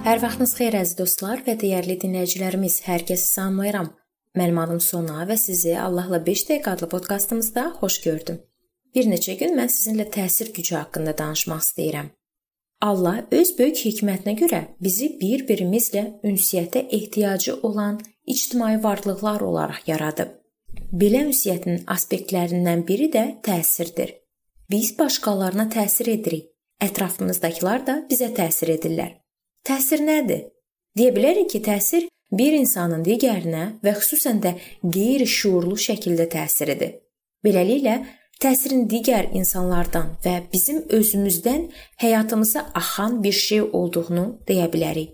Hər vaxtınız xeyir əziz dostlar və dəyərli dinləyicilərimiz. Hər kəsi salamlayıram. Mənim adım Sona və sizi Allahla 5 dəqiqə adlı podkastımızda xoş gördüm. Bir neçə gün mən sizinlə təsir gücü haqqında danışmaq istəyirəm. Allah öz böyük hikmətinə görə bizi bir-birimizlə ünsiyyətə ehtiyacı olan ictimai varlıqlar olaraq yaradıb. Belə ünsiyyətin aspektlərindən biri də təsirdir. Biz başqalarına təsir edirik. Ətrafımızdakılar da bizə təsir edirlər. Təsir nədir? Deyə bilərik ki, təsir bir insanın digərinə və xüsusən də qeyri-şuurlu şəkildə təsiridir. Beləliklə, təsirin digər insanlardan və bizim özümüzdən həyatımıza axan bir şey olduğunu deyə bilərik.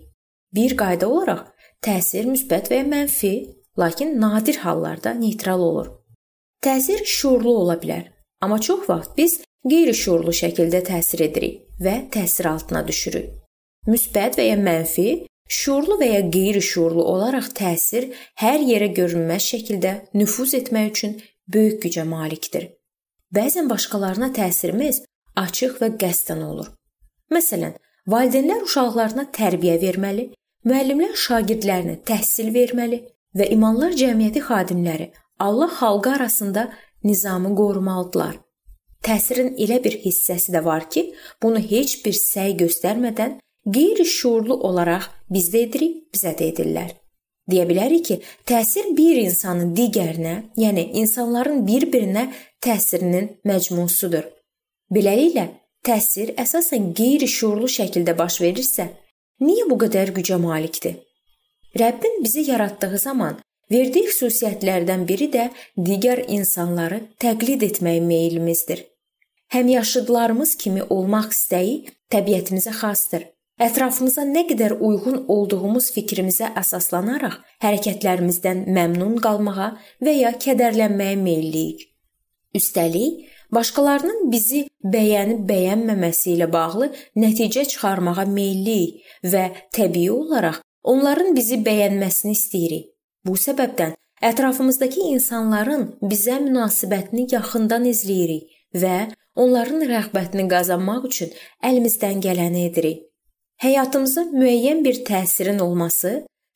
Bir qayda olaraq təsir müsbət və ya mənfi, lakin nadir hallarda neytral olur. Təsir şuurlu ola bilər, amma çox vaxt biz qeyri-şuurlu şəkildə təsir edirik və təsir altına düşürük. Müsbət və ya mənfi, şuurlu və ya qeyri-şuurlu olaraq təsir hər yerə görünməz şəkildə nüfuz etmək üçün böyük gücə malikdir. Bəzən başqalarına təsirimiz açıq və qəsdən olur. Məsələn, valideynlər uşaqlarına tərbiyə verməli, müəllimlər şagirdlərinə təhsil verməli və imanlar cəmiyyəti xadimləri Allah xalqı arasında nizamı qorumalıdırlar. Təsirin elə bir hissəsi də var ki, bunu heç bir səy göstərmədən qeyri-şuurlu olaraq biz də edirik, bizə də edirlər. Deyə bilərik ki, təsir bir insanın digərinə, yəni insanların bir-birinə təsirinin məcmusudur. Beləliklə, təsir əsasən qeyri-şuurlu şəkildə baş verirsə, niyə bu qədər gücə malikdir? Rəbbin bizi yaratdığı zaman verdiyi xüsusiyyətlərdən biri də digər insanları təqlid etmək meylimizdir. Həmyaşıdlarımız kimi olmaq istəyi təbiətimizə xasdır. Ətrafımıza nə qədər uyğun olduğumuz fikrimizə əsaslanaraq hərəkətlərimizdən məmnun qalmağa və ya kədərlənməyə meylliyik. Üstəlik, başqalarının bizi bəyənib bəyənməməsi ilə bağlı nəticə çıxarmağa meylliyik və təbii olaraq onların bizi bəyənməsini istəyirik. Bu səbəbdən ətrafımızdakı insanların bizə münasibətini yaxından izləyirik və onların rəğbətini qazanmaq üçün əlimizdən gələni edirik. Həyatımıza müəyyən bir təsirin olması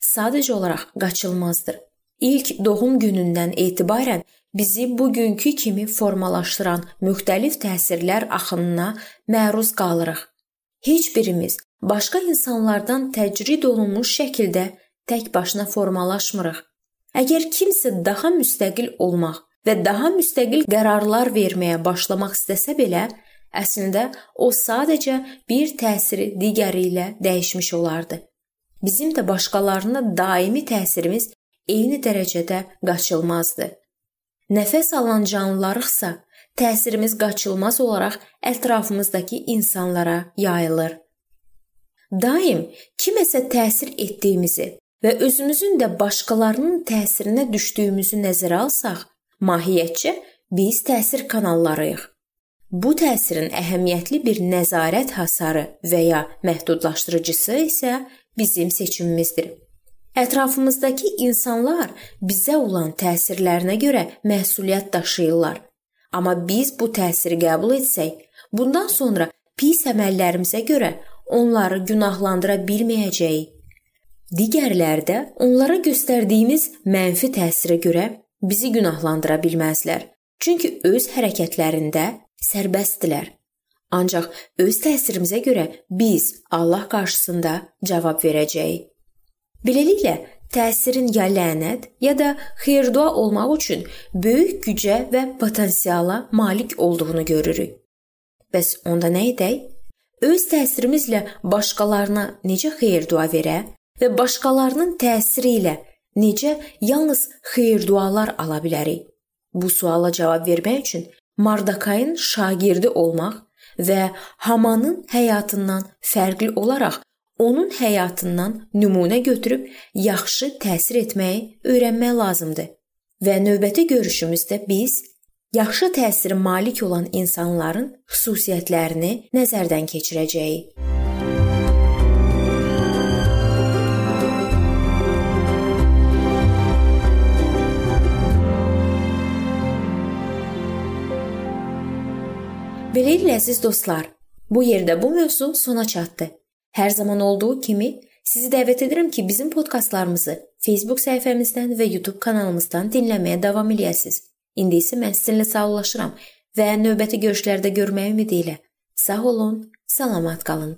sadəcə olaraq qaçılmazdır. İlk doğum günündən etibarən bizi bugünkü kimi formalaşdıran müxtəlif təsirlər axınına məruz qalırıq. Heç birimiz başqa insanlardan təcrid olunmuş şəkildə tək başına formalaşmırıq. Əgər kimsə daha müstəqil olmaq və daha müstəqil qərarlar verməyə başlamaq istəsə belə, Əslində o sadəcə bir təsiri digəri ilə dəyişmiş olardı. Bizim də başqalarına daimi təsirimiz eyni dərəcədə qaçılmazdı. Nəfəs alan canlılarıqsa təsirimiz qaçılmaz olaraq ətrafımızdakı insanlara yayılır. Daim kiməsə təsir etdiyimizi və özümüzün də başqalarının təsirinə düşdüyümüzü nəzərə alsaq, mahiyyətcə biz təsir kanallarıyıq. Bu təsirin əhəmiyyətli bir nəzarət hasarı və ya məhdudlaşdırıcısı isə bizim seçimimizdir. Ətrafımızdakı insanlar bizə olan təsirlərinə görə məsuliyyət daşıyırlar. Amma biz bu təsiri qəbul etsək, bundan sonra pis əməllərimizə görə onları günahlandıra bilməyəcəyik. Digərləri də onlara göstərdiyimiz mənfi təsirə görə bizi günahlandıra bilməzlər. Çünki öz hərəkətlərində sərbəstdilər. Ancaq öz təsirimizə görə biz Allah qarşısında cavab verəcəyik. Beləliklə, təsirin ya lənət, ya da xeyir-dua olmaq üçün böyük gücə və potensiala malik olduğunu görürük. Bəs onda nə edək? Öz təsirimizlə başqalarına necə xeyir-dua verə və başqalarının təsiri ilə necə yalnız xeyir-dualar ala bilərik? Bu suala cavab vermək üçün Mardakayın şagirdi olmaq və Hamanın həyatından fərqli olaraq onun həyatından nümunə götürüb yaxşı təsir etməyi öyrənmək lazımdır. Və növbəti görüşümüzdə biz yaxşı təsirə malik olan insanların xüsusiyyətlərini nəzərdən keçirəcəyik. Beləliklə əziz dostlar, bu yerdə bu mövzu sona çatdı. Hər zaman olduğu kimi Sizi dəvət edirəm ki, bizim podkastlarımızı Facebook səhifəmizdən və YouTube kanalımızdan dinləməyə davam eləyəsiniz. İndi isə mən sizinlə sağollaşıram və növbəti görüşlərdə görməyə ümidi ilə. Sağ olun, salamat qalın.